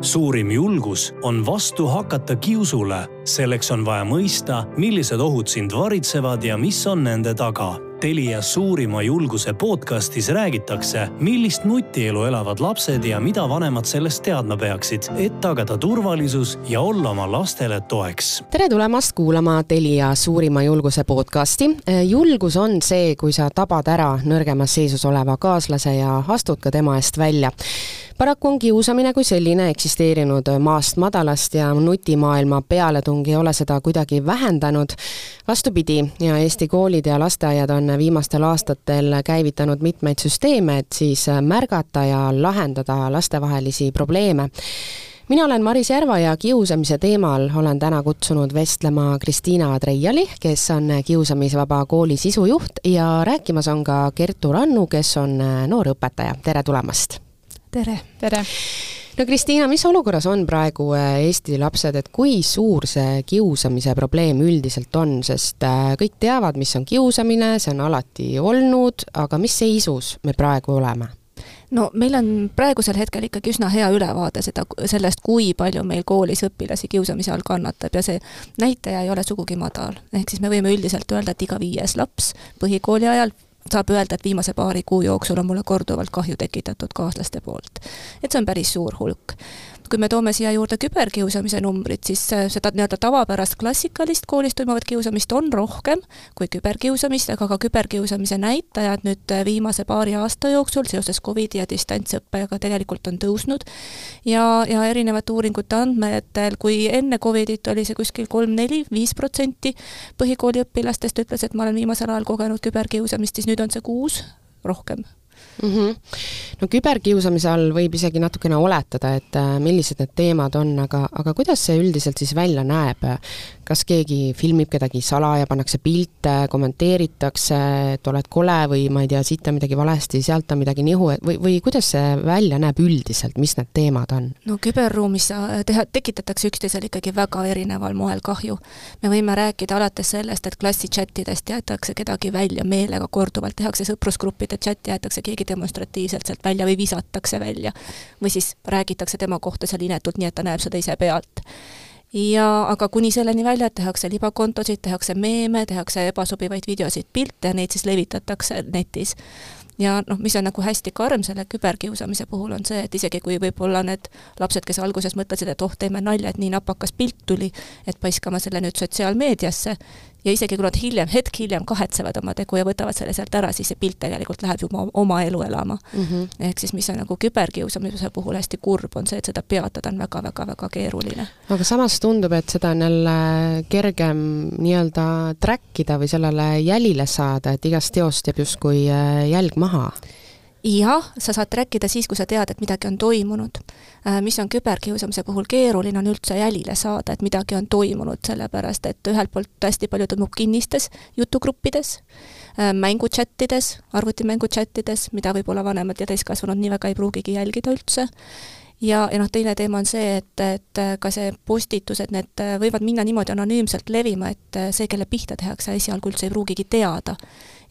suurim julgus on vastu hakata kiusule. selleks on vaja mõista, millised ohud sind varitsevad ja mis on nende taga Telia suurima julguse podcastis räägitakse, millist nutielu elavad lapsed ja mida vanemad sellest teadma peaksid, et tagada turvalisus ja olla oma lastele toeks. tere tulemast kuulama Telia suurima julguse podcasti. julgus on see, kui sa tabad ära nõrgemas seisus oleva kaaslase ja astud ka tema eest välja paraku on kiusamine kui selline eksisteerinud maast madalast ja nutimaailma pealetung ei ole seda kuidagi vähendanud. vastupidi, ja Eesti koolid ja lasteaiad on viimastel aastatel käivitanud mitmeid süsteeme, et siis märgata ja lahendada lastevahelisi probleeme mina olen Maris Järva ja kiusamise teemal olen täna kutsunud vestlema Kristiina Treiali, kes on Kiusamisvaba Kooli sisujuht ja rääkimas on ka Kertu Rannu, kes on noorõpetaja, tere tulemast! Tere! tere! no Kristiina, mis olukorras on praegu äh, Eesti lapsed, et kui suur see kiusamise probleem üldiselt on, sest äh, kõik teavad, mis on kiusamine, see on alati olnud, aga mis seisus me praegu oleme? no meil on praegusel hetkel ikkagi üsna hea ülevaade seda, sellest, kui palju meil koolis õpilasi kiusamise all kannatab ja see näitaja ei ole sugugi madal. ehk siis me võime üldiselt öelda, et iga viies laps põhikooli ajal saab öelda, et viimase paari kuu jooksul on mulle korduvalt kahju tekitatud kaaslaste poolt. et see on päris suur hulk kui me toome siia juurde küberkiusamise numbrid, siis äh, seda nii-öelda tavapärast klassikalist koolis toimuvat kiusamist on rohkem kui küberkiusamist, aga ka küberkiusamise näitajad nüüd äh, viimase paari aasta jooksul seoses Covidi ja distantsõppega tegelikult on tõusnud. ja, ja erinevate uuringute andmetel, kui enne Covidit oli see kuskil kolm-neli, viis protsenti põhikooliõpilastest ütles, et ma olen viimasel ajal kogenud küberkiusamist, siis nüüd on see kuus rohkem mm. -hmm. no küberkiusamise all võib isegi natukene oletada, et äh, millised need teemad on, aga, aga kuidas see üldiselt siis välja näeb? kas keegi filmib kedagi salaja, pannakse pilte, kommenteeritakse, et oled kole või ma ei tea, siit on midagi valesti, sealt on midagi nihu, et või, või kuidas see välja näeb üldiselt, mis need teemad on? no küberruumis teha, tekitatakse üksteisele ikkagi väga erineval moel kahju. me võime rääkida alates sellest, et klassi chatidest jäetakse kedagi välja meelega korduvalt, tehakse sõprusgruppide chat, jäetakse keegi demonstratiivselt sealt välja või visatakse välja. või siis räägitakse tema kohta seal inetult, nii et ta näeb seda ise pealt ja aga kuni selleni välja, et tehakse libakontosid, tehakse meeme, tehakse ebasobivaid videosid, pilte ja neid siis levitatakse netis ja noh, mis on nagu hästi karm selle küberkiusamise puhul, on see, et isegi kui võib-olla need lapsed, kes alguses mõtlesid, et oh, teeme nalja, et nii napakas pilt tuli, et paiskame selle nüüd sotsiaalmeediasse, ja isegi kui nad hiljem, hetk hiljem kahetsevad oma tegu ja võtavad selle sealt ära, siis see pilt tegelikult läheb juba oma elu elama mm. -hmm. ehk siis mis on nagu küberkiusamise puhul hästi kurb, on see, et seda peatada on väga-väga-väga keeruline. aga samas tundub, et seda on jälle kergem nii-öelda track ida või sellele jälile saada, et igast teost jääb justkui äh, jälg maha jah, sa saad trackida siis, kui sa tead, et midagi on toimunud. Äh, mis on küberkiusamise puhul keeruline, on üldse jälile saada, et midagi on toimunud, sellepärast et ühelt poolt hästi palju toimub kinnistes jutugruppides, äh, mänguchattides, arvutimänguchattides, mida võib-olla vanemad ja täiskasvanud nii väga ei pruugigi jälgida üldse, ja, ja noh, teine teema on see, et, et ka see postitused, need võivad minna niimoodi anonüümselt levima, et see, kelle pihta tehakse, esialgu üldse ei pruugigi teada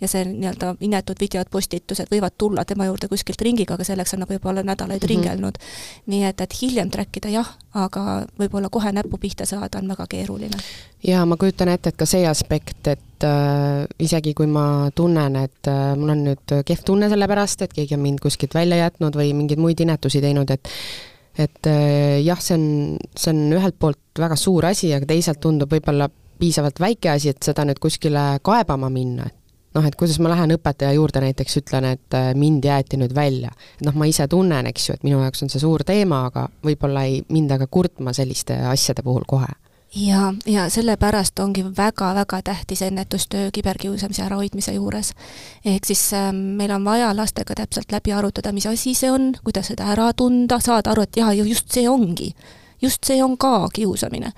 ja see nii-öelda inetud videod, postitused võivad tulla tema juurde kuskilt ringiga, aga selleks on nad võib-olla nädalaid mm -hmm. ringelnud. nii et, et hiljem track ida jah, aga võib-olla kohe näpu pihta saada on väga keeruline. jaa, ma kujutan ette, et ka see aspekt, et äh, isegi kui ma tunnen, et äh, mul on nüüd kehv tunne selle pärast, et keegi on mind kuskilt välja jätnud või mingeid muid inetusi teinud, et et äh, jah, see on, see on ühelt poolt väga suur asi, aga teisalt tundub võib-olla piisavalt väike asi, et seda nüüd kuskile kaebama minna, et noh, et kuidas ma lähen õpetaja juurde näiteks, ütlen, et äh, mind jäeti nüüd välja. noh, ma ise tunnen, eks ju, et minu jaoks on see suur teema, aga võib-olla ei minda ka kurtma selliste asjade puhul kohe ja, ja sellepärast ongi väga-väga tähtis ennetustöö kiberkiusamise ärahoidmise juures. ehk siis äh, meil on vaja lastega täpselt läbi arutada, mis asi see on, kuidas seda ära tunda, saada aru, et jaa, just see ongi just see on ka kiusamine.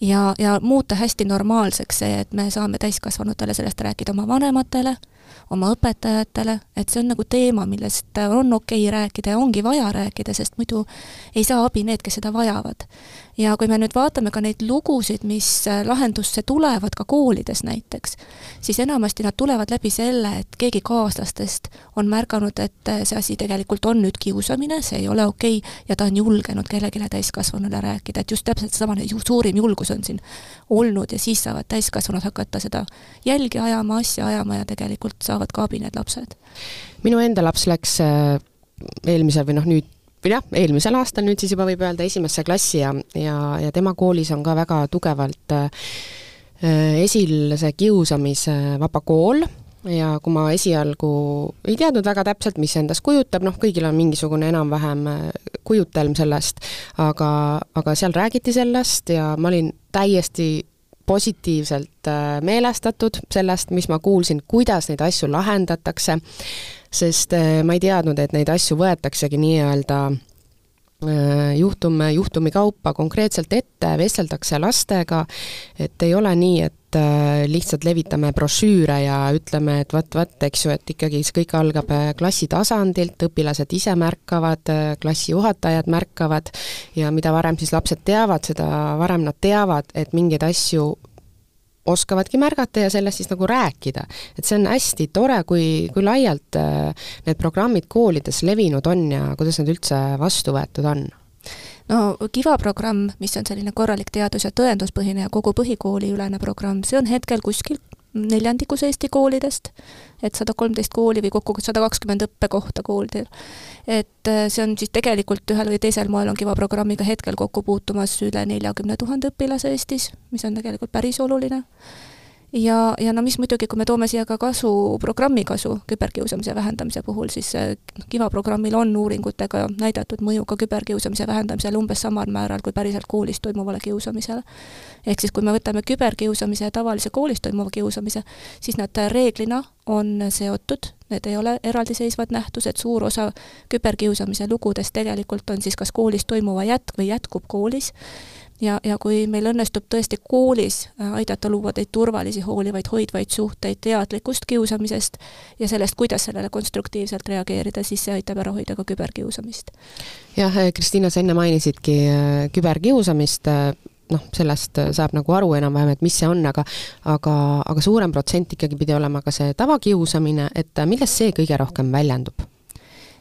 ja, ja muuta hästi normaalseks see, et me saame täiskasvanutele sellest rääkida oma vanematele, oma õpetajatele, et see on nagu teema, millest on okei okay rääkida ja ongi vaja rääkida, sest muidu ei saa abi need, kes seda vajavad. Ja kui me nüüd vaatame ka neid lugusid, mis lahendusse tulevad ka koolides näiteks, siis enamasti nad tulevad läbi selle, et keegi kaaslastest on märganud, et see asi tegelikult on nüüd kiusamine, see ei ole okei okay, ja ta on julgenud kellelegi täiskasvanule rääkida, et just täpselt seesama suurim julgus on siin olnud ja siis saavad täiskasvanud hakata seda jälgi ajama, asja ajama ja tegelikult saavad ka abi need lapsed. minu enda laps läks äh, eelmisel või noh, nüüd jah, eelmisel aastal nüüd siis juba võib öelda esimesse klassi ja, ja, ja tema koolis on ka väga tugevalt äh, esil see kiusamisvaba kool. Ja kui ma esialgu ei teadnud väga täpselt, mis endast kujutab, noh, kõigil on mingisugune enam-vähem äh, kujutelm sellest, aga, aga seal räägiti sellest ja ma olin täiesti positiivselt äh, meelestatud sellest, mis ma kuulsin, kuidas neid asju lahendatakse, sest äh, ma ei teadnud, et neid asju võetaksegi nii-öelda äh, juhtum juhtumi kaupa konkreetselt ette, vesteldakse lastega, et ei ole nii, et lihtsalt levitame brošüüre ja ütleme, et vot-vot, eks ju, et ikkagi see kõik algab klassi tasandilt, õpilased ise märkavad, klassijuhatajad märkavad. Ja mida varem siis lapsed teavad, seda varem nad teavad, et mingeid asju oskavadki märgata ja sellest siis nagu rääkida. et see on hästi tore, kui, kui laialt äh, need programmid koolides levinud on ja kuidas nad üldse vastu võetud on? no Kiva programm, mis on selline korralik teadus- ja tõenduspõhine ja kogu põhikooliülene programm, see on hetkel kuskil neljandikus Eesti koolidest, et sada kolmteist kooli või kokku sada kakskümmend õppekohta koolidel. et äh, see on siis tegelikult ühel või teisel moel on Kiva programmiga hetkel kokku puutumas üle neljakümne tuhande õpilase Eestis, mis on tegelikult päris oluline ja, ja no mis muidugi, kui me toome siia ka kasu, programmi kasu küberkiusamise vähendamise puhul, siis Kiva programmil on uuringutega näidatud mõju ka küberkiusamise vähendamisele umbes samal määral kui päriselt koolis toimuvale kiusamisele. ehk siis, kui me võtame küberkiusamise ja tavalise koolis toimuva kiusamise, siis nad reeglina on seotud, need ei ole eraldiseisvad nähtused, suur osa küberkiusamise lugudest tegelikult on siis kas koolis toimuva jätk või jätkub koolis ja, ja kui meil õnnestub tõesti koolis äh, aidata luua neid turvalisi, hoolivaid, hoidvaid suhteid, teadlikkust kiusamisest ja sellest, kuidas sellele konstruktiivselt reageerida, siis see aitab ära hoida ka küberkiusamist. jah, äh, Kristiina, sa enne mainisidki äh, küberkiusamist, noh, sellest saab nagu aru enam-vähem, et mis see on, aga aga, aga suurem protsent ikkagi pidi olema ka see tavakiusamine, et millest see kõige rohkem väljendub?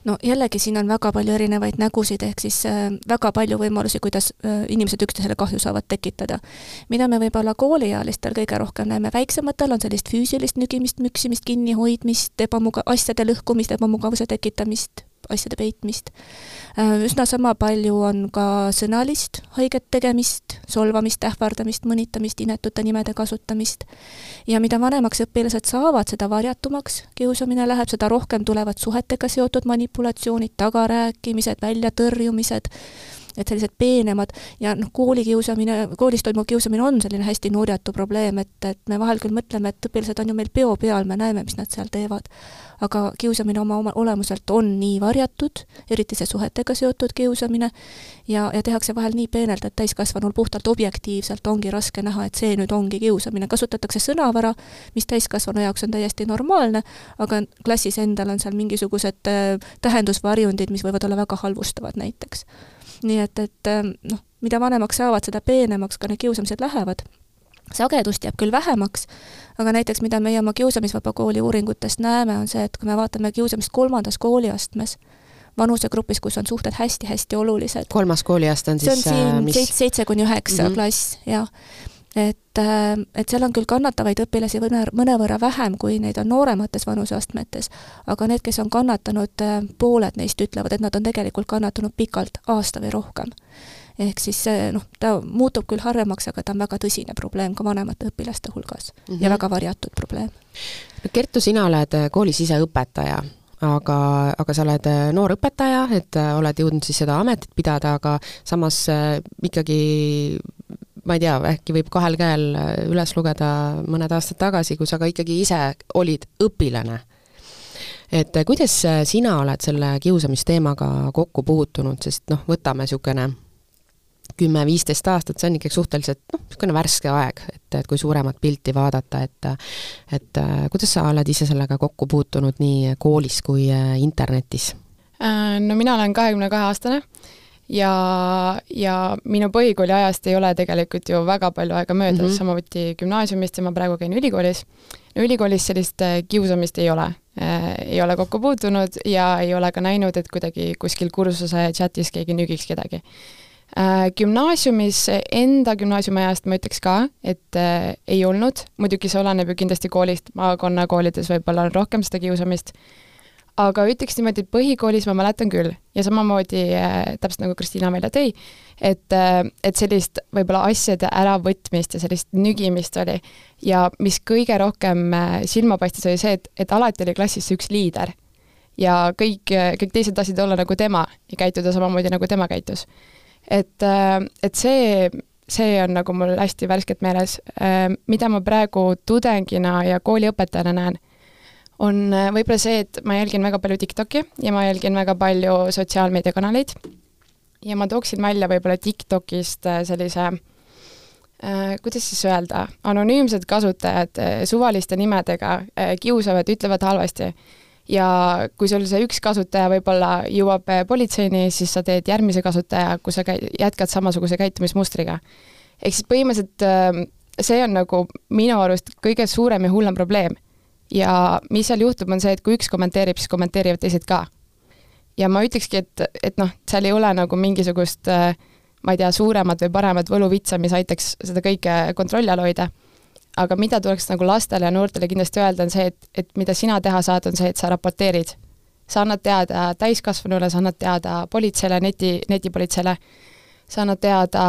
No jällegi, siin on väga palju erinevaid nägusid, ehk siis äh, väga palju võimalusi, kuidas äh, inimesed üksteisele kahju saavad tekitada. mida me võib-olla kooliealistel kõige rohkem näeme, väiksematel on sellist füüsilist nügimist, müksimist, kinnihoidmist, ebamuga-, asjade lõhkumist, ebamugavuse tekitamist, asjade peitmist. Äh, üsna sama palju on ka sõnalist haiget tegemist, solvamist, ähvardamist, mõnitamist, inetute nimede kasutamist. ja mida vanemaks õpilased saavad, seda varjatumaks kiusamine läheb, seda rohkem tulevad suhetega seotud manipulatsioonid, tagarääkimised, väljatõrjumised et sellised peenemad ja noh, koolikiusamine, koolis toimuv kiusamine on selline hästi nurjatu probleem, et, et me vahel küll mõtleme, et õpilased on ju meil peo peal, me näeme, mis nad seal teevad. aga kiusamine oma, oma olemuselt on nii varjatud, eriti see suhetega seotud kiusamine, ja, ja tehakse vahel nii peenelt, et täiskasvanul puhtalt objektiivselt ongi raske näha, et see nüüd ongi kiusamine, kasutatakse sõnavara, mis täiskasvanu jaoks on täiesti normaalne, aga klassis endal on seal mingisugused äh, tähendusvarjundid, mis võivad olla väga halvustavad näiteks nii et, et ähm, noh, mida vanemaks saavad, seda peenemaks ka need kiusamised lähevad. sagedust jääb küll vähemaks, aga näiteks mida meie oma Kiusamisvaba Kooli uuringutest näeme, on see, et kui me vaatame kiusamist kolmandas kooliastmes, vanusegrupis, kus on suhted hästi-hästi olulised. kolmas kooliaste on siis see on siin äh, mis... seitse, seitse kuni üheksa -hmm. klass, jah et, äh, et seal on küll kannatavaid õpilasi mõne, mõnevõrra vähem, kui neid on nooremates vanuseastmetes, aga need, kes on kannatanud, äh, pooled neist ütlevad, et nad on tegelikult kannatanud pikalt, aasta või rohkem. ehk siis noh, ta muutub küll harvemaks, aga ta on väga tõsine probleem ka vanemate õpilaste hulgas mm -hmm. ja väga varjatud probleem. Kertu, sina oled äh, koolis ise õpetaja aga, aga sa oled noor õpetaja, et oled jõudnud siis seda ametit pidada, aga samas ikkagi ma ei tea, äkki võib kahel käel äh, üles lugeda mõned aastad tagasi, kui sa ka ikkagi ise olid õpilane. et äh, kuidas äh, sina oled selle kiusamisteemaga kokku puutunud, sest noh, võtame niisugune kümme-viisteist aastat, see on ikkagi suhteliselt noh, niisugune värske aeg, et, et kui suuremat pilti vaadata, et et kuidas sa oled ise sellega kokku puutunud nii koolis kui internetis? No mina olen kahekümne kahe aastane ja, ja minu põhikooli ajast ei ole tegelikult ju väga palju aega möödas mm -hmm., samuti gümnaasiumist ja ma praegu käin ülikoolis. no ülikoolis sellist äh, kiusamist ei ole äh,, ei ole kokku puutunud ja ei ole ka näinud, et kuidagi kuskil kursuse chatis keegi nügiks kedagi äh,. Gümnaasiumis, enda gümnaasiumi ajast ma ütleks ka, et ei olnud, muidugi see oleneb ju kindlasti koolist, maakonnakoolides võib-olla on rohkem seda kiusamist aga ütleks niimoodi, et põhikoolis ma mäletan küll ja samamoodi äh, täpselt nagu Kristiina välja tõi, et äh,, et sellist võib-olla asjade äravõtmist ja sellist nügimist oli. ja mis kõige rohkem äh, silma paistis, oli see, et, et alati oli klassis üks liider. ja kõik, kõik teised tahtsid olla nagu tema ja käituda samamoodi, nagu tema käitus. et et see see on nagu mul hästi värskelt meeles, mida ma praegu tudengina ja kooliõpetajana näen on äh, võib-olla see, et ma jälgin väga palju TikToki ja ma jälgin väga palju sotsiaalmeediakanaleid ja ma tooksin välja võib-olla TikTokist äh, sellise äh, kuidas siis öelda, anonüümsed kasutajad suvaliste nimedega kiusavad, ütlevad halvasti. ja kui sul see üks kasutaja võib-olla jõuab politseini, siis sa teed järgmise kasutaja, kus sa käi-, jätkad samasuguse käitumismustriga. ehk siis põhimõtteliselt see on nagu minu arust kõige suurem ja hullem probleem ja mis seal juhtub, on see, et kui üks kommenteerib, siis kommenteerivad teised ka. ja ma ütlekski, et, et noh, seal ei ole nagu mingisugust äh, ma ei tea, suuremat või paremat võluvitsa, mis aitaks seda kõike kontrolli all hoida. aga mida tuleks nagu lastele ja noortele kindlasti öelda, on see, et, et mida sina teha saad, on see, et sa raporteerid. sa annad teada täiskasvanule, sa annad teada politseile, neti, netipolitseile, sa annad teada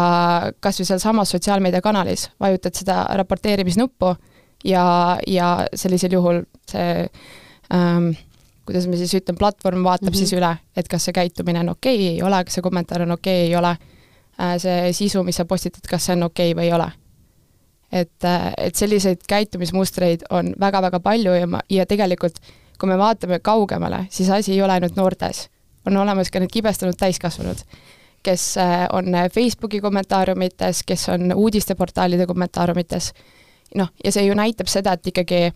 kas või sealsamas sotsiaalmeediakanalis, vajutad seda raporteerimisnuppu ja, ja sellisel juhul see ähm, kuidas ma siis ütlen, platvorm vaatab mm -hmm. siis üle, et kas see käitumine on okei okay,, ei ole, kas see kommentaar on okei okay,, ei ole äh,, see sisu, mis sa postitad, kas see on okei okay või ei ole. et, äh, et selliseid käitumismustreid on väga-väga palju ja ma, ja tegelikult kui me vaatame kaugemale, siis asi ei ole ainult noortes. on olemas ka need kibestunud täiskasvanud, kes äh, on Facebooki kommentaariumites, kes on uudisteportaalide kommentaariumites noh, ja see ju näitab seda, et ikkagi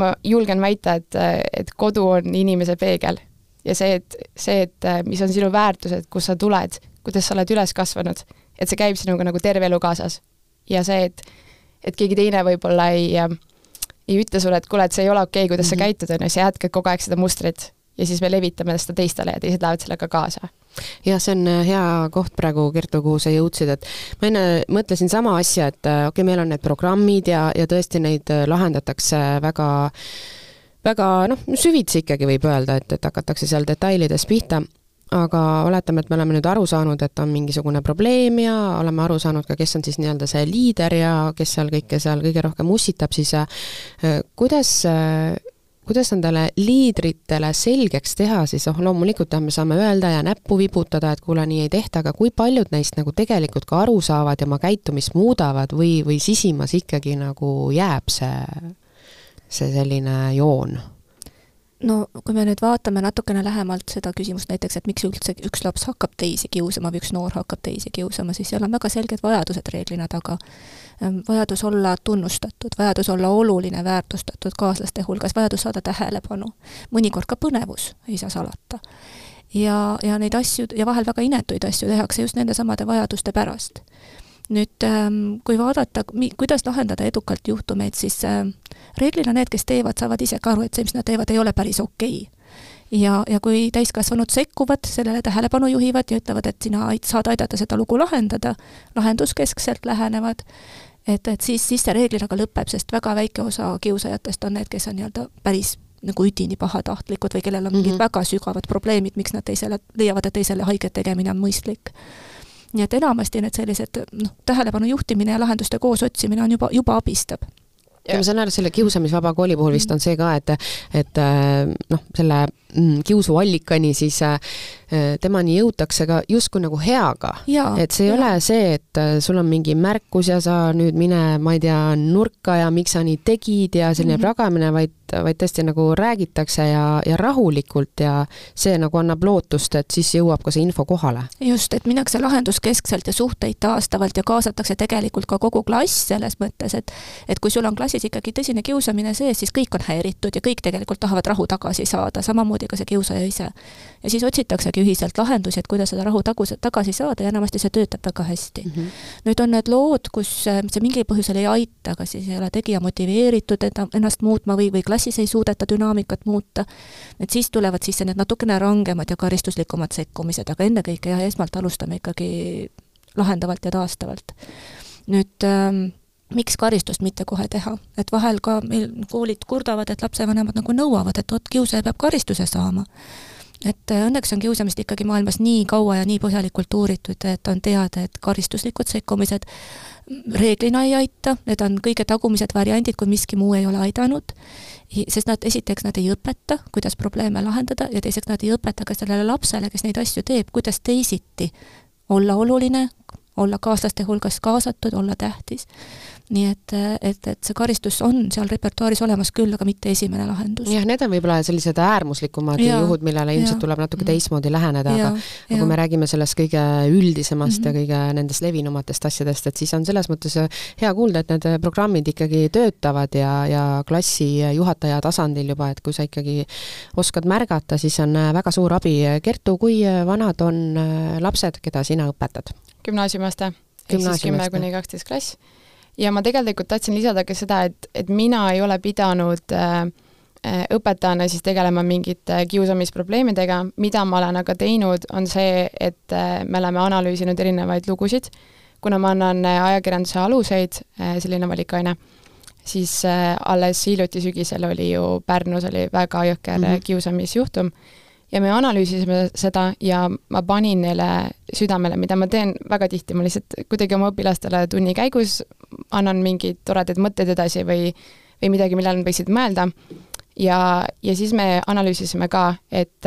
ma julgen väita, et, et kodu on inimese peegel. ja see, et see, et mis on sinu väärtused, kust sa tuled, kuidas sa oled üles kasvanud, et see käib sinuga nagu terve elu kaasas. ja see, et, et keegi teine võib-olla ei ei ütle sulle, et kuule, et see ei ole okei okay,, kuidas mm -hmm. sa mhm. käitud, on ju, sa jätkad kogu aeg seda mustrit ja siis me levitame seda teistele ja teised lähevad sellega kaasa. Jah, see on äh, hea koht praegu, Kertu, kuhu sa jõudsid, et ma enne mõtlesin sama asja, et äh, okei okay,, meil on need programmid ja, ja tõesti neid äh, lahendatakse väga väga noh, süvitsi ikkagi võib öelda, et, et hakatakse seal detailides pihta, aga oletame, et me oleme nüüd aru saanud, et on mingisugune probleem ja oleme aru saanud ka, kes on siis nii-öelda see liider ja kes seal kõike seal kõige rohkem ussitab, siis kuidas kuidas nendele liidritele selgeks teha siis, noh loomulikult jah, me saame öelda ja näppu vibutada, et kuule, nii ei tehta, aga kui paljud neist nagu tegelikult ka aru saavad ja oma käitumist muudavad või, või sisimas ikkagi nagu jääb see, see selline joon? No kui me nüüd vaatame natukene lähemalt seda küsimust näiteks, et miks üldse üks laps hakkab teisi kiusama või üks noor hakkab teisi kiusama, siis seal on väga selged vajadused reeglina taga. Ehm, vajadus olla tunnustatud, vajadus olla oluline, väärtustatud kaaslaste hulgas, vajadus saada tähelepanu, mõnikord ka põnevus, ei saa salata. ja, ja neid asju ja vahel väga inetuid asju tehakse just nendesamade vajaduste pärast nüüd ähm, kui vaadata, kuidas lahendada edukalt juhtumeid, siis ähm, reeglina need, kes teevad, saavad ise ka aru, et see, mis nad teevad, ei ole päris okei okay ja, ja kui täiskasvanud sekkuvad, sellele tähelepanu juhivad ja ütlevad, et sina saad aidata seda lugu lahendada, lahenduskeskselt lähenevad, et, et siis, siis see reeglina ka lõpeb, sest väga väike osa kiusajatest on need, kes on nii-öelda päris nagu üdini pahatahtlikud või kellel on mingid mm -hmm. väga sügavad probleemid, miks nad teisele, leiavad, et teisele haiget tegemine on mõistlik nii et enamasti need sellised noh, tähelepanu juhtimine ja lahenduste koos otsimine on juba, juba abistab ja ma saan aru, selle kiusamisvaba kooli puhul vist on see ka, et, et äh, noh, selle mm, kiusuallikani siis äh, temani jõutakse ka justkui nagu heaga. et see ei ja. ole see, et äh, sul on mingi märkus ja sa nüüd mine, ma ei tea, nurka ja miks sa nii tegid ja selline mm -hmm. pragamine, vaid vaid tõesti nagu räägitakse ja, ja rahulikult ja see nagu annab lootust, et siis jõuab ka see info kohale. just, et minnakse lahenduskeskselt ja suhteid taastavalt ja kaasatakse tegelikult ka kogu klass selles mõttes, et et kui sul on klassis ikkagi tõsine kiusamine sees, siis kõik on häiritud ja kõik tegelikult tahavad rahu tagasi saada, samamoodi ka see kiusaja ise. ja siis otsitaksegi ühiselt lahendusi, et kuidas seda rahu tagus, tagasi saada ja enamasti see töötab väga hästi mm. -hmm. nüüd on need lood, kus äh, see mingil põhjusel ei aita, kas siis ei ole tegija motiveeritud ennast muutma või, või klassis ei suudeta dünaamikat muuta, et siis tulevad sisse need natukene rangemad ja karistuslikumad sekkumised, aga ennekõike jah, esmalt alustame ikkagi lahendavalt ja taastavalt. nüüd ähm, miks karistust mitte kohe teha, et vahel ka meil koolid kurdavad, et lapsevanemad nagu nõuavad, et vot kiusaja peab karistuse saama. Et äh, õnneks on kiusamist ikkagi maailmas nii kaua ja nii põhjalikult uuritud, et on teada, et karistuslikud sekkumised reeglina ei aita, need on kõige tagumised variandid, kui miski muu ei ole aidanud, sest nad, esiteks nad ei õpeta, kuidas probleeme lahendada ja teiseks nad ei õpeta ka sellele lapsele, kes neid asju teeb, kuidas teisiti olla oluline, olla kaaslaste hulgas kaasatud, olla tähtis nii et, et, et see karistus on seal repertuaaris olemas küll, aga mitte esimene lahendus. jah, need on võib-olla sellised äärmuslikumad ja, juhud, millele ilmselt ja, tuleb natuke teistmoodi läheneda, aga aga kui me räägime sellest kõige üldisemast mm -hmm. ja mhm. kõige nendest levinumatest asjadest, et siis on selles mõttes hea kuulda, et need programmid ikkagi töötavad ja, ja klassijuhataja tasandil juba, et kui sa ikkagi oskad märgata, siis on väga suur abi. Kertu, kui vanad on lapsed, keda sina õpetad? gümnaasiumiaste, ehk siis kümme kuni kaksteist klass ja ma tegelikult tahtsin lisada ka seda, et, et mina ei ole pidanud äh, äh, õpetajana siis tegelema mingite kiusamisprobleemidega, mida ma olen aga teinud, on see, et äh, me oleme analüüsinud erinevaid lugusid, kuna ma annan äh, ajakirjanduse aluseid, selline valikaine, siis alles hiljuti sügisel oli ju Pärnus oli väga jõhker mm -hmm. kiusamisjuhtum. Ja me analüüsisime seda ja ma panin neile südamele, mida ma teen väga tihti, ma lihtsalt kuidagi oma õpilastele tunni käigus annan mingeid toredaid mõtteid edasi või, või midagi, millal nad võiksid mõelda. ja, ja siis me analüüsisime ka, et,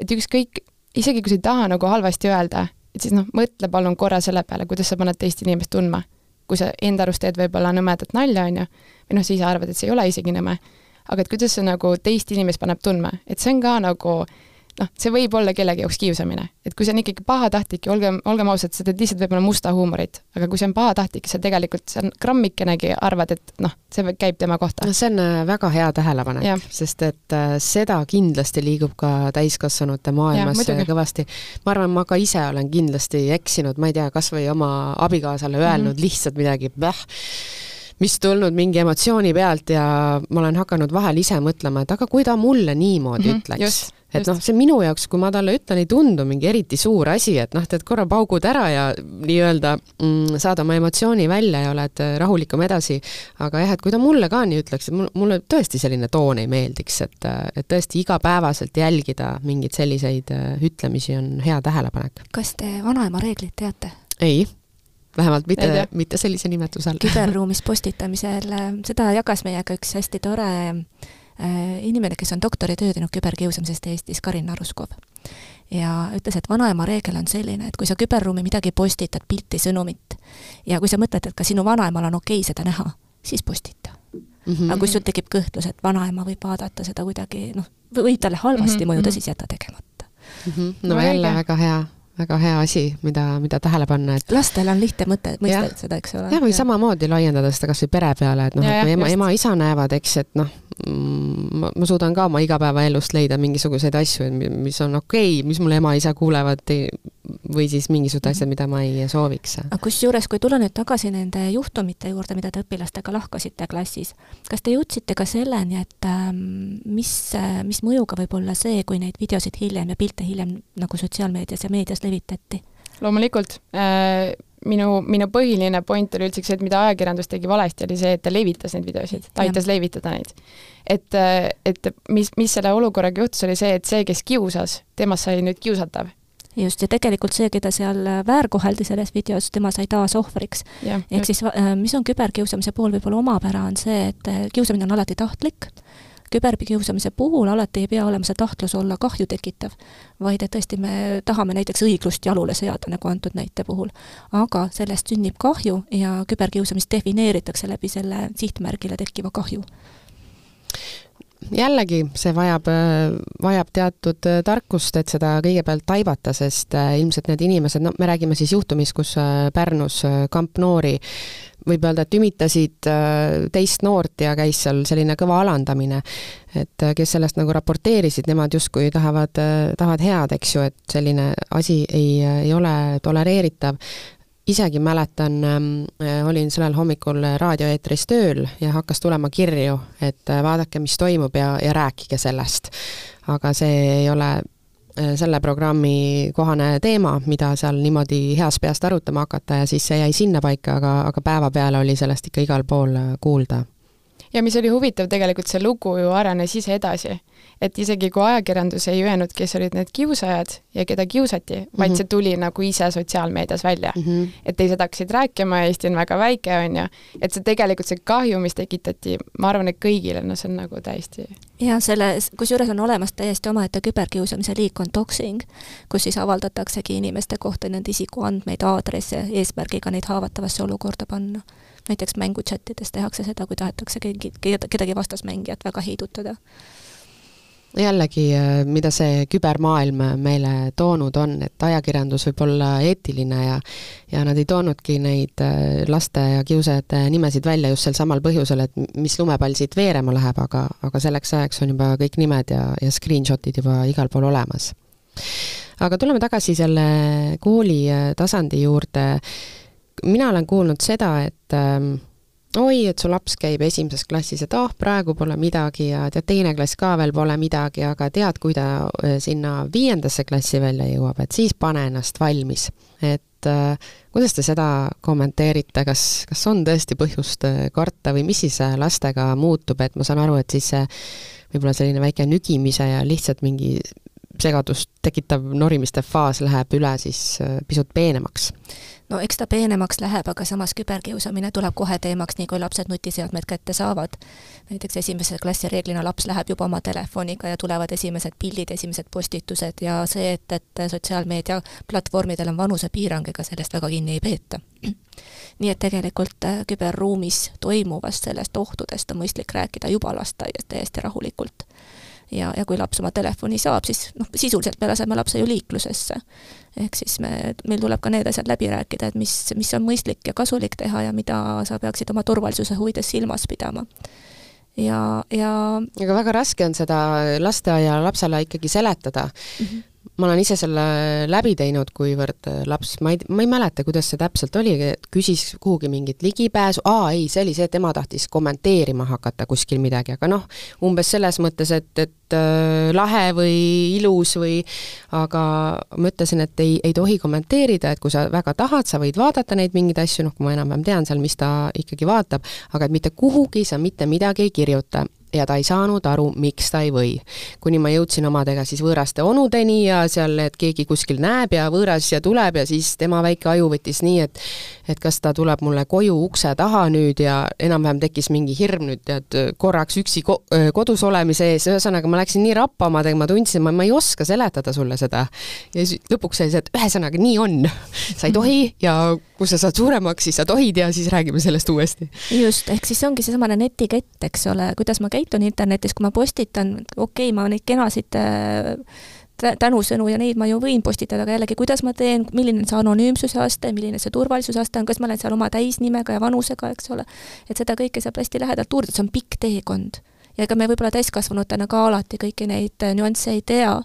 et ükskõik, isegi kui sa ei taha nagu halvasti öelda, et siis noh, mõtle palun korra selle peale, kuidas sa paned teist inimest tundma. kui sa enda arust teed võib-olla nõmedat nalja, on ju, või noh, sa ise arvad, et see ei ole isegi nõme aga et kuidas see nagu teist inimest paneb tundma, et see on ka nagu noh, see võib olla kellegi jaoks kiusamine. et kui see on ikkagi pahatahtlik ja olgem, olgem ausad, sa teed lihtsalt võib-olla musta huumorit, aga kui see on pahatahtlik, sa tegelikult, sa grammikenegi arvad, et noh, see käib tema kohta. no see on äh, väga hea tähelepanek, sest et äh, seda kindlasti liigub ka täiskasvanute maailmas ja, kõvasti. ma arvan, ma ka ise olen kindlasti eksinud, ma ei tea, kas või oma abikaasale öelnud mm -hmm. lihtsalt midagi, mis tulnud mingi emotsiooni pealt ja ma olen hakanud vahel ise mõtlema, et aga kui ta mulle niimoodi mm -hmm, ütleks, et noh, see minu jaoks, kui ma talle ütlen, ei tundu mingi eriti suur asi, et noh, teed korra paugud ära ja nii-öelda mm, saad oma emotsiooni välja ja oled äh, rahulikum edasi. aga jah, et kui ta mulle ka nii ütleks, et mulle tõesti selline toon ei meeldiks, et, äh, et tõesti igapäevaselt jälgida mingeid selliseid äh, ütlemisi on hea tähelepanek. kas te vanaema reeglit teate? ei vähemalt mitte, mitte sellise nimetuse all. küberruumis postitamisel, seda jagas meiega üks hästi tore äh, inimene, kes on doktoritöö teinud küberkiusamisest Eestis, Karin Aruskov. ja ütles, et vanaema reegel on selline, et kui sa küberruumi midagi postitad, pilti, sõnumit, ja kui sa mõtled, et ka sinu vanaemal on okei okay seda näha, siis postita mm. -hmm. aga kui sul tekib kõhtlus, et vanaema võib vaadata seda kuidagi noh, võib talle halvasti mm -hmm. mõjuda, siis jäta tegemata mm. -hmm. no, no jälle väga hea väga hea asi, mida, mida tähele panna, et lastel on lihtne mõte, mõista seda, eks ole. jah, või ja. samamoodi laiendada seda kas või pere peale, et noh, et kui ema, ema-isa näevad, eks, et noh, mm, ma, ma suudan ka oma igapäevaelust leida mingisuguseid asju, mis on okei okay,, mis mul ema-isa kuulevad, või siis mingisugused asjad, mida ma ei sooviks. aga kusjuures, kui tulla nüüd tagasi nende juhtumite juurde, mida te õpilastega lahkasite klassis, kas te jõudsite ka selleni, et ähm, mis, mis mõjuga võib olla see, kui neid videosid hiljem ja pilte hiljem nagu sotsiaalmeedias ja meedias levitati? loomulikult äh, minu, minu põhiline point oli üldsegi see, et mida ajakirjandus tegi valesti, oli see, et ta levitas neid videosid, ta aitas levitada neid. et, äh, et mis, mis selle olukorraga juhtus, oli see, et see, kes kiusas, temast sai nüüd kiusatav just, ja tegelikult see, keda seal väärkoheldi selles videos, tema sai taas ohvriks. ehk siis äh, mis on küberkiusamise puhul võib-olla omapära, on see, et äh, kiusamine on alati tahtlik, küberkiusamise puhul alati ei pea olema see tahtlus olla kahju tekitav, vaid et tõesti me tahame näiteks õiglust jalule seada, nagu antud näite puhul. aga sellest sünnib kahju ja küberkiusamist defineeritakse läbi selle sihtmärgile tekkiva kahju jällegi, see vajab, vajab teatud tarkust, et seda kõigepealt taibata, sest ilmselt need inimesed, no me räägime siis juhtumist, kus Pärnus kamp noori võib öelda, et ümitasid teist noort ja käis seal selline kõva alandamine. et kes sellest nagu raporteerisid, nemad justkui tahavad, tahavad head, eks ju, et selline asi ei, ei ole tolereeritav isegi mäletan äh,, olin sellel hommikul raadioeetris tööl ja hakkas tulema kirju, et äh, vaadake, mis toimub ja, ja rääkige sellest. aga see ei ole äh, selle programmi kohane teema, mida seal niimoodi heast peast arutama hakata ja siis see jäi sinnapaika, aga, aga päevapeale oli sellest ikka igal pool kuulda. Ja mis oli huvitav, tegelikult see lugu ju arenes ise edasi et isegi kui ajakirjandus ei öelnud, kes olid need kiusajad ja keda kiusati mm, -hmm. vaid mhm. see tuli nagu ise sotsiaalmeedias välja mm. -hmm. et teised hakkasid rääkima, Eesti on väga väike, on ju, et see tegelikult, see kahju, mis tekitati, ma arvan, et kõigile, no see on nagu täiesti ja selle, kusjuures on olemas täiesti omaette küberkiusamise liik on doxing, kus siis avaldataksegi inimeste kohta nende isikuandmeid, aadresse, eesmärgiga neid haavatavasse olukorda panna. Näiteks mängutšattides tehakse seda, kui tahetakse keegi, kedagi vastasmängijat väga heidutada jällegi, äh, mida see kübermaailm meile toonud on, et ajakirjandus võib olla eetiline ja ja nad ei toonudki neid äh, laste ja kiusajate nimesid välja just sel samal põhjusel, et mis lumepall siit veerema läheb, aga, aga selleks ajaks on juba kõik nimed ja, ja screenshot'id juba igal pool olemas. aga tuleme tagasi selle kooli äh, tasandi juurde, mina olen kuulnud seda, et ähm, oi, et su laps käib esimeses klassis, et ah oh,, praegu pole midagi ja tead, teine klass ka veel pole midagi, aga tead, kui ta äh, sinna viiendasse klassi välja jõuab, et siis pane ennast valmis. et äh, kuidas te seda kommenteerite, kas, kas on tõesti põhjust äh, karta või mis siis äh, lastega muutub, et ma saan aru, et siis see võib-olla selline väike nügimise ja lihtsalt mingi segadust tekitav norimiste faas läheb üle siis pisut peenemaks no eks ta peenemaks läheb, aga samas küberkiusamine tuleb kohe teemaks, nii kui lapsed nutiseadmed kätte saavad. näiteks esimese klassi reeglina laps läheb juba oma telefoniga ja tulevad esimesed pildid, esimesed postitused ja see, et, et sotsiaalmeedia platvormidel on vanusepiirang, ega sellest väga kinni ei peeta. nii et tegelikult äh, küberruumis toimuvast, sellest ohtudest on mõistlik rääkida juba lasteaias täiesti rahulikult ja, ja kui laps oma telefoni saab, siis noh, sisuliselt me laseme lapse ju liiklusesse. ehk siis me, meil tuleb ka need asjad läbi rääkida, et mis, mis on mõistlik ja kasulik teha ja mida sa peaksid oma turvalisuse huvides silmas pidama ja, ja aga väga raske on seda lasteaia lapsele ikkagi seletada mm. -hmm ma olen ise selle läbi teinud, kuivõrd äh, laps, ma ei, ma ei mäleta, kuidas see täpselt oli, küsis kuhugi mingit ligipääsu, aa ei, see oli see, et ema tahtis kommenteerima hakata kuskil midagi, aga noh, umbes selles mõttes, et, et äh, lahe või ilus või aga ma ütlesin, et ei, ei tohi kommenteerida, et kui sa väga tahad, sa võid vaadata neid mingeid asju, noh, kui ma enam-vähem tean seal, mis ta ikkagi vaatab, aga et mitte kuhugi sa mitte midagi ei kirjuta ja ta ei saanud aru, miks ta ei või. kuni ma jõudsin omadega siis võõraste onudeni ja seal, et keegi kuskil näeb ja võõras ja tuleb ja siis tema väike aju võttis nii, et et kas ta tuleb mulle koju ukse taha nüüd ja enam-vähem tekkis mingi hirm nüüd tead korraks üksi ko kodus olemise ees, ühesõnaga ma läksin nii rappa omadega, ma tundsin, ma, ma ei oska seletada sulle seda. ja siis lõpuks sai see, et ühesõnaga nii on, sa ei tohi ja kui sa saad suuremaks, siis sa tohid ja siis räägime sellest uuesti. just, ehk siis ongi seesamane netikett, eks ole, kuidas ma käitun internetis, kui ma postitan, okei okay,, ma neid kenasid äh, tänusõnu ja neid ma ju võin postitada, aga jällegi, kuidas ma teen, milline on see anonüümsuse aste, milline see turvalisuse aste on, kas ma olen seal oma täisnimega ja vanusega, eks ole. et seda kõike saab hästi lähedalt uurida, see on pikk teekond. ja ega me võib-olla täiskasvanutena ka alati kõiki neid äh, nüansse ei tea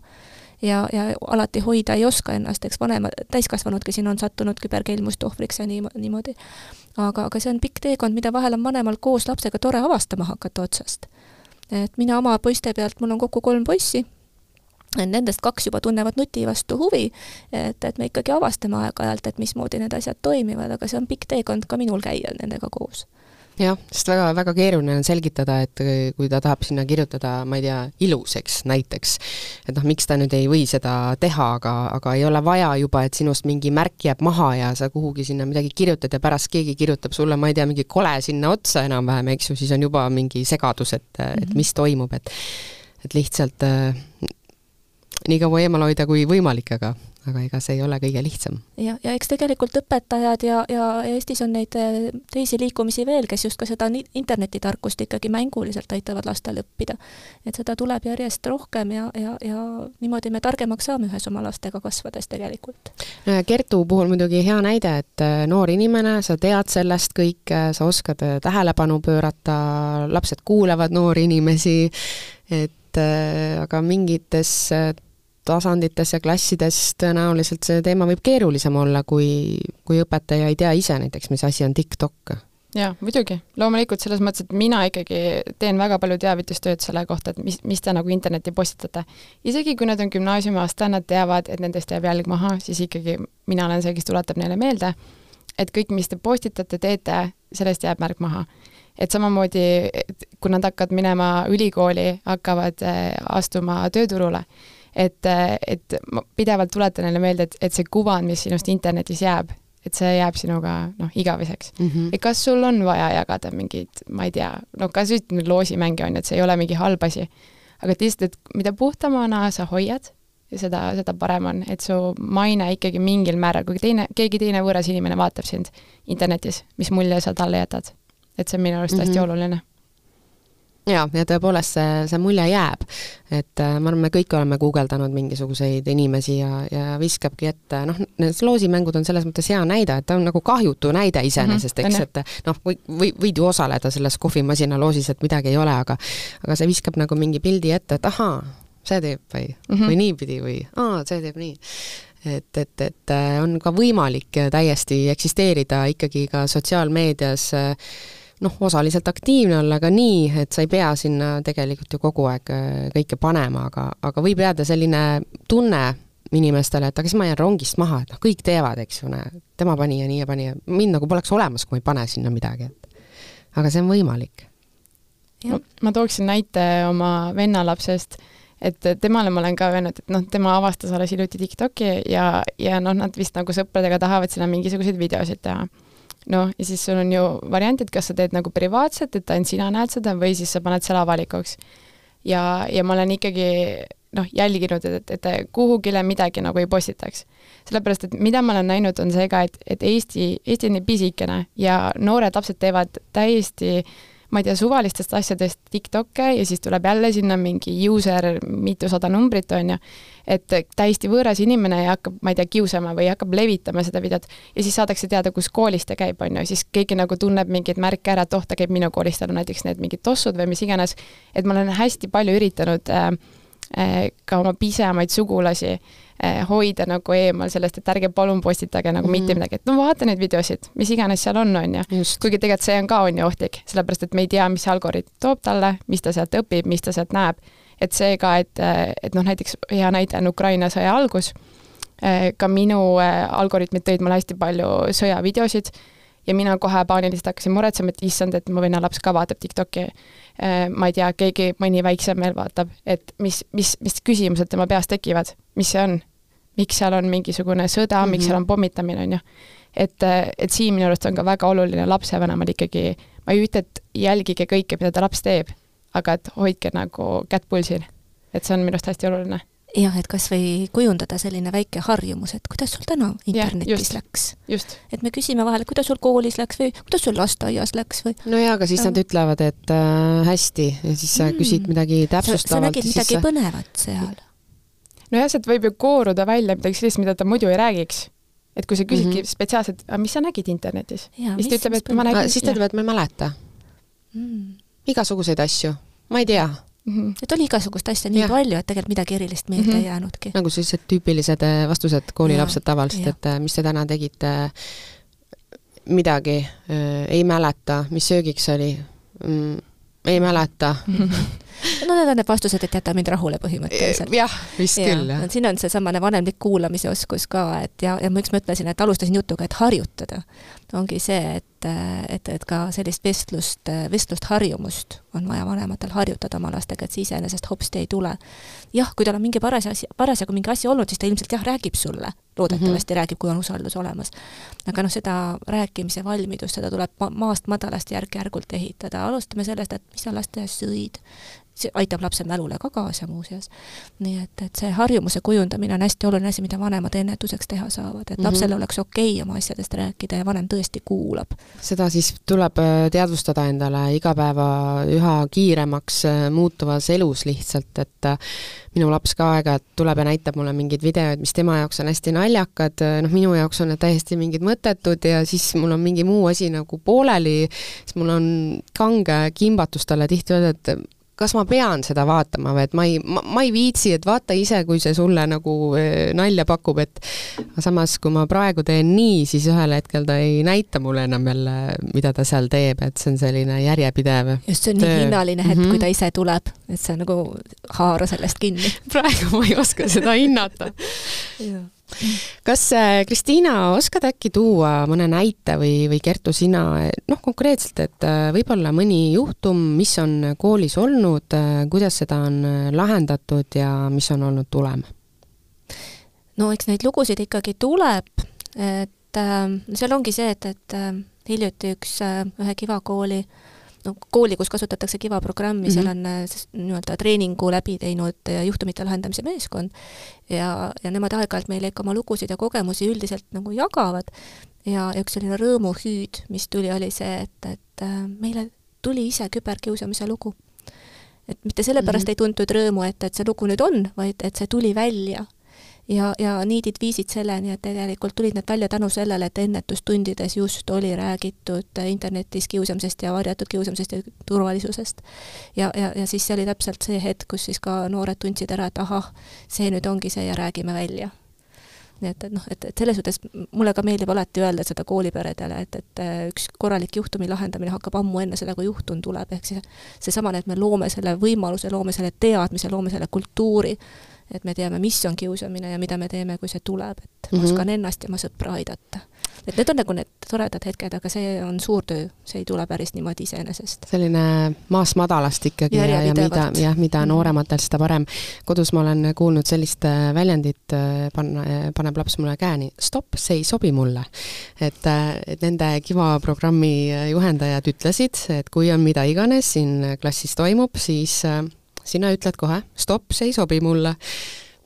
ja, ja alati hoida ei oska ennast, eks vanemad, täiskasvanudki siin on sattunud küberkelmuste ohvriks ja nii, niimoodi. aga, aga see on pikk teekond, mida vahel on vanemal koos lapsega tore avastama hakata otsast. et mina oma poiste pealt, mul on kokku kolm poissi, Nendest kaks juba tunnevad nuti vastu huvi, et, et me ikkagi avastame aeg-ajalt, et mismoodi need asjad toimivad, aga see on pikk teekond ka minul käia nendega koos jah, sest väga, väga keeruline on selgitada, et kui ta tahab sinna kirjutada, ma ei tea, iluseks näiteks, et noh, miks ta nüüd ei või seda teha, aga, aga ei ole vaja juba, et sinust mingi märk jääb maha ja sa kuhugi sinna midagi kirjutad ja pärast keegi kirjutab sulle, ma ei tea, mingi kole sinna otsa enam-vähem, eks ju, siis on juba mingi segadus, et -hmm. et mis toimub, et et lihtsalt äh, nii kaua eemal hoida kui võimalik, aga aga ega see ei ole kõige lihtsam. ja, ja eks tegelikult õpetajad ja, ja Eestis on neid eh, teisi liikumisi veel, kes just ka seda internetitarkust ikkagi mänguliselt aitavad lastel õppida. et seda tuleb järjest rohkem ja, ja, ja niimoodi me targemaks saame ühes oma lastega kasvades tegelikult. no ja Kertu puhul muidugi hea näide, et eh, noor inimene, sa tead sellest kõike, sa oskad tähelepanu pöörata, lapsed kuulavad noori inimesi, et aga mingites tasandites ja klassides tõenäoliselt see teema võib keerulisem olla, kui, kui õpetaja ei tea ise näiteks, mis asi on TikTok jaa, muidugi. loomulikult selles mõttes, et mina ikkagi teen väga palju teavitustööd selle kohta, et mis, mis te nagu internetti postitate. isegi kui nad on gümnaasiumiaasta, nad teavad, et nendest jääb jälg maha, siis ikkagi mina olen see, kes tuletab neile meelde, et kõik, mis te postitate, teete, sellest jääb märk maha. et samamoodi, kui nad hakkavad minema ülikooli, hakkavad äh, astuma tööturule, et, et ma pidevalt tuletan neile meelde, et, et see kuvand, mis sinust internetis jääb, et see jääb sinuga noh, igaveseks mm. -hmm. et kas sul on vaja jagada mingeid, ma ei tea, no kas ütleme loosimänge on ju, et see ei ole mingi halb asi, aga et lihtsalt, et mida puhtamana sa hoiad, seda, seda parem on, et su maine ikkagi mingil määral, kui teine, keegi teine võõras inimene vaatab sind internetis, mis mulje sa talle jätad. et see on minu arust hästi mm -hmm. oluline jaa, ja tõepoolest see, see mulje jääb. et äh, ma arvan, me kõik oleme guugeldanud mingisuguseid inimesi ja, ja viskabki ette, noh, need loosimängud on selles mõttes hea näide, et ta on nagu kahjutu näide iseenesest mm, -hmm, eks, et noh, või, või võid ju osaleda selles kohvimasina loosis, et midagi ei ole, aga aga see viskab nagu mingi pildi ette, et ahaa, see teeb või mm, -hmm. või niipidi või aa, see teeb nii et, et, et äh, on ka võimalik täiesti eksisteerida ikkagi ka sotsiaalmeedias äh, noh, osaliselt aktiivne olla, aga nii, et sa ei pea sinna tegelikult ju kogu aeg äh, kõike panema, aga, aga võib jääda selline tunne inimestele, et aga siis ma jään rongist maha, et noh, kõik teevad, eks ju, tema pani ja nii ja pani ja mind nagu poleks olemas, kui ma ei pane sinna midagi, et aga see on võimalik. ma tooksin näite oma venna lapsest, et temale ma olen ka öelnud, et noh, tema avastas alles hiljuti TikToki ja, ja noh, nad vist nagu sõpradega tahavad sinna mingisuguseid videosid teha noh, ja siis sul on ju variant, et kas sa teed nagu privaatselt, et ainult sina näed seda, või siis sa paned selle avalikuks. ja, ja ma olen ikkagi noh, jälginud, et, et kuhugile midagi nagu ei postitaks. sellepärast, et mida ma olen näinud, on see ka, et, et Eesti, Eesti on nii pisikene ja noored lapsed teevad täiesti äh, ma ei tea, suvalistest asjadest TikTok'e ja siis tuleb jälle sinna mingi user mitusada numbrit, on ju, et täiesti võõras inimene ja hakkab, ma ei tea, kiusama või hakkab levitama seda videot ja siis saadakse teada, kus koolis ta käib, on ju, siis keegi nagu tunneb mingeid märke ära, et oh, ta käib minu koolis, tal on näiteks need mingid tossud või mis iganes, et ma olen hästi palju üritanud äh, äh, ka oma pisemaid sugulasi äh, hoida nagu eemal sellest, et ärge palun postitage nagu mm -hmm. mitte midagi, et no vaata neid videosid, mis iganes seal on, on ju. kuigi tegelikult see on ka, on ju, ohtlik, sellepärast et me ei tea, mis algoritm toob talle, mis ta sealt õpib, mis ta sealt näeb. et see ka, et, et noh, näiteks hea näide on Ukraina sõja algus, eh, ka minu eh, algoritmid tõid mulle hästi palju sõjavideosid ja mina kohe paaniliselt hakkasin muretsema, et issand, et mu venna laps ka vaatab TikTok'i. ma ei tea, keegi, mõni väiksem veel vaatab, et mis, mis, mis küsimused tema peas tekivad, mis see on, miks seal on mingisugune sõda mm, -hmm. miks seal on mhm. pommitamine, on ju. et, et siin minu arust on ka väga oluline lapsevanemal ikkagi, ma ei ütle, et jälgige kõike, mida ta laps teeb, aga et hoidke nagu kätt pulsil. et see on minu arust hästi oluline jah, et kas või kujundada selline väike harjumus, et kuidas sul täna internetis ja, läks. et me küsime vahel, kuidas sul koolis läks või kuidas sul lasteaias läks või. no jaa, aga siis nad ütlevad, et äh, hästi ja siis sa mm. küsid midagi täpsustavat. sa nägid midagi sa... põnevat seal nojah, sealt võib ju kooruda välja midagi sellist, mida ta muidu ei räägiks. et kui sa küsidki mm -hmm. spetsiaalselt, aga mis sa nägid internetis? siis ta ütleb, et ma nägin. siis ta ütleb, et ma ei mäleta mm.. igasuguseid asju, ma ei tea mm. -hmm. et oli igasugust asja nii ja. palju, et tegelikult midagi erilist meelde mm -hmm. ei jäänudki. nagu sellised tüüpilised äh, vastused koolilapsed tavaliselt, et äh, mis te täna tegite, midagi äh, ei mäleta, mis söögiks oli mm,, ei mäleta no need on need vastused, et jäta mind rahule põhimõtteliselt. jah, vist ja, küll, jah. siin on seesamane vanemlik kuulamise oskus ka, et ja, ja miks ma ütlesin, et alustasin jutuga, et harjutada, ongi see, et, et, et ka sellist vestlust, vestlust harjumust on vaja vanematel harjutada oma lastega, et see iseenesest hopsti ei tule. jah, kui tal on mingi paras asi, parasjagu mingi asi olnud, siis ta ilmselt jah, räägib sulle, loodetavasti mm -hmm. räägib, kui on usaldus olemas. aga noh, seda rääkimise valmidust, seda tuleb ma maast madalast järk-järgult ehitada, alustame sellest, et mis sa lasteaias sõid, see aitab lapse mälule ka kaasa muuseas. nii et, et see harjumuse kujundamine on hästi oluline asi, mida vanemad ennetuseks teha saavad, et mm -hmm. lapsel oleks okei okay oma asjadest rääkida ja vanem tõesti kuulab. seda siis tuleb äh, teadvustada endale igapäeva üha kiiremaks äh, muutuvas elus lihtsalt, et äh, minu laps ka aeg-ajalt tuleb ja näitab mulle mingeid videoid, mis tema jaoks on hästi naljakad, noh minu jaoks on need täiesti mingid mõttetud ja siis mul on mingi muu asi nagu pooleli, siis mul on kange kimbatus talle tihti öelda, et kas ma pean seda vaatama või et ma ei, ma ei viitsi, et vaata ise, kui see sulle nagu eh, nalja pakub, et samas, kui ma praegu teen nii, siis ühel hetkel ta ei näita mulle enam jälle, mida ta seal teeb, et see on selline järjepidev just, see on töö. nii hinnaline hetk mm, -hmm. kui ta ise tuleb, et sa nagu haara sellest kinni praegu ma ei oska seda hinnata kas äh, Kristiina, oskad äkki tuua mõne näite või, või Kertu, sina noh, konkreetselt, et äh, võib-olla mõni juhtum, mis on koolis olnud, äh, kuidas seda on lahendatud ja mis on olnud tulem? no eks neid lugusid ikkagi tuleb, et seal ongi see, et, et hiljuti üks ühe Kiva kooli äh, no kooli, kus kasutatakse Kiva programmi mm, -hmm. seal on äh, nii-öelda treeningu läbi teinud äh, juhtumite lahendamise meeskond ja, ja nemad aeg-ajalt meile ikka oma lugusid ja kogemusi üldiselt nagu jagavad ja, ja üks selline rõõmuhüüd, mis tuli, oli see, et, et äh, meile tuli ise küberkiusamise lugu. et mitte sellepärast mm -hmm. ei tuntud rõõmu, et, et see lugu nüüd on, vaid et see tuli välja ja, ja niidid viisid selleni, et tegelikult tulid need välja tänu sellele, et ennetustundides just oli räägitud internetis kiusamisest ja varjatud kiusamisest ja turvalisusest. ja, ja, ja siis see oli täpselt see hetk, kus siis ka noored tundsid ära, et ahah, see nüüd ongi see ja räägime välja nii et, et noh, et, et selles suhtes mulle ka meeldib alati öelda seda kooliperedele, et, et üks korralik juhtumi lahendamine hakkab ammu enne seda, kui juhtum tuleb, ehk siis seesamane, et me loome selle võimaluse, loome selle teadmise, loome selle kultuuri, et me teame, mis on kiusamine ja mida me teeme, kui see tuleb, et mm -hmm. ma oskan ennast ja oma sõpra aidata. et need on nagu need toredad hetked, aga see on suur töö, see ei tule päris niimoodi iseenesest. selline maast madalast ikkagi ja, ja mida, jah, mida mhm. noorematel, seda parem. kodus ma olen kuulnud sellist äh, väljendit, äh, panna, äh, paneb laps mulle käe nii, stopp, see ei sobi mulle. et, et nende Kiva programmi juhendajad ütlesid, et kui on mida iganes siin klassis toimub, siis sina ütled kohe, stopp, see ei sobi mulle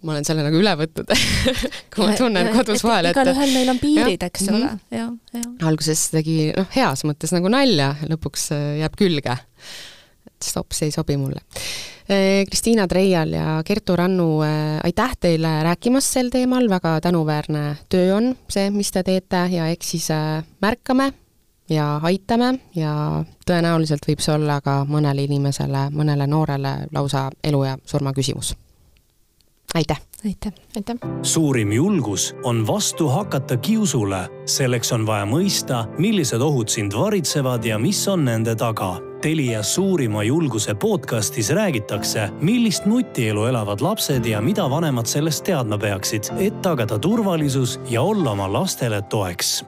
ma olen selle nagu üle võtnud kui ma tunnen ja, kodus vahel, et igalühel meil on piirid, eks ole, mhm. ja, ja. alguses tegi noh, heas mõttes nagu nalja, lõpuks äh, jääb külge. stopp, see ei sobi mulle. Äh, Kristiina Treial ja Kertu Rannu, äh, aitäh teile rääkimast sel teemal, väga tänuväärne töö on see, mis te teete ja eks siis märkame ja aitame ja tõenäoliselt võib see olla ka mõnele inimesele, mõnele noorele lausa elu ja surma küsimus. aitäh! aitäh! aitäh! suurim julgus on vastu hakata kiusule, selleks on vaja mõista, millised ohud sind varitsevad ja mis on nende taga Telia suurima julguse podcastis räägitakse, millist nutielu elavad lapsed ja mida vanemad sellest teadma peaksid, et tagada turvalisus ja olla oma lastele toeks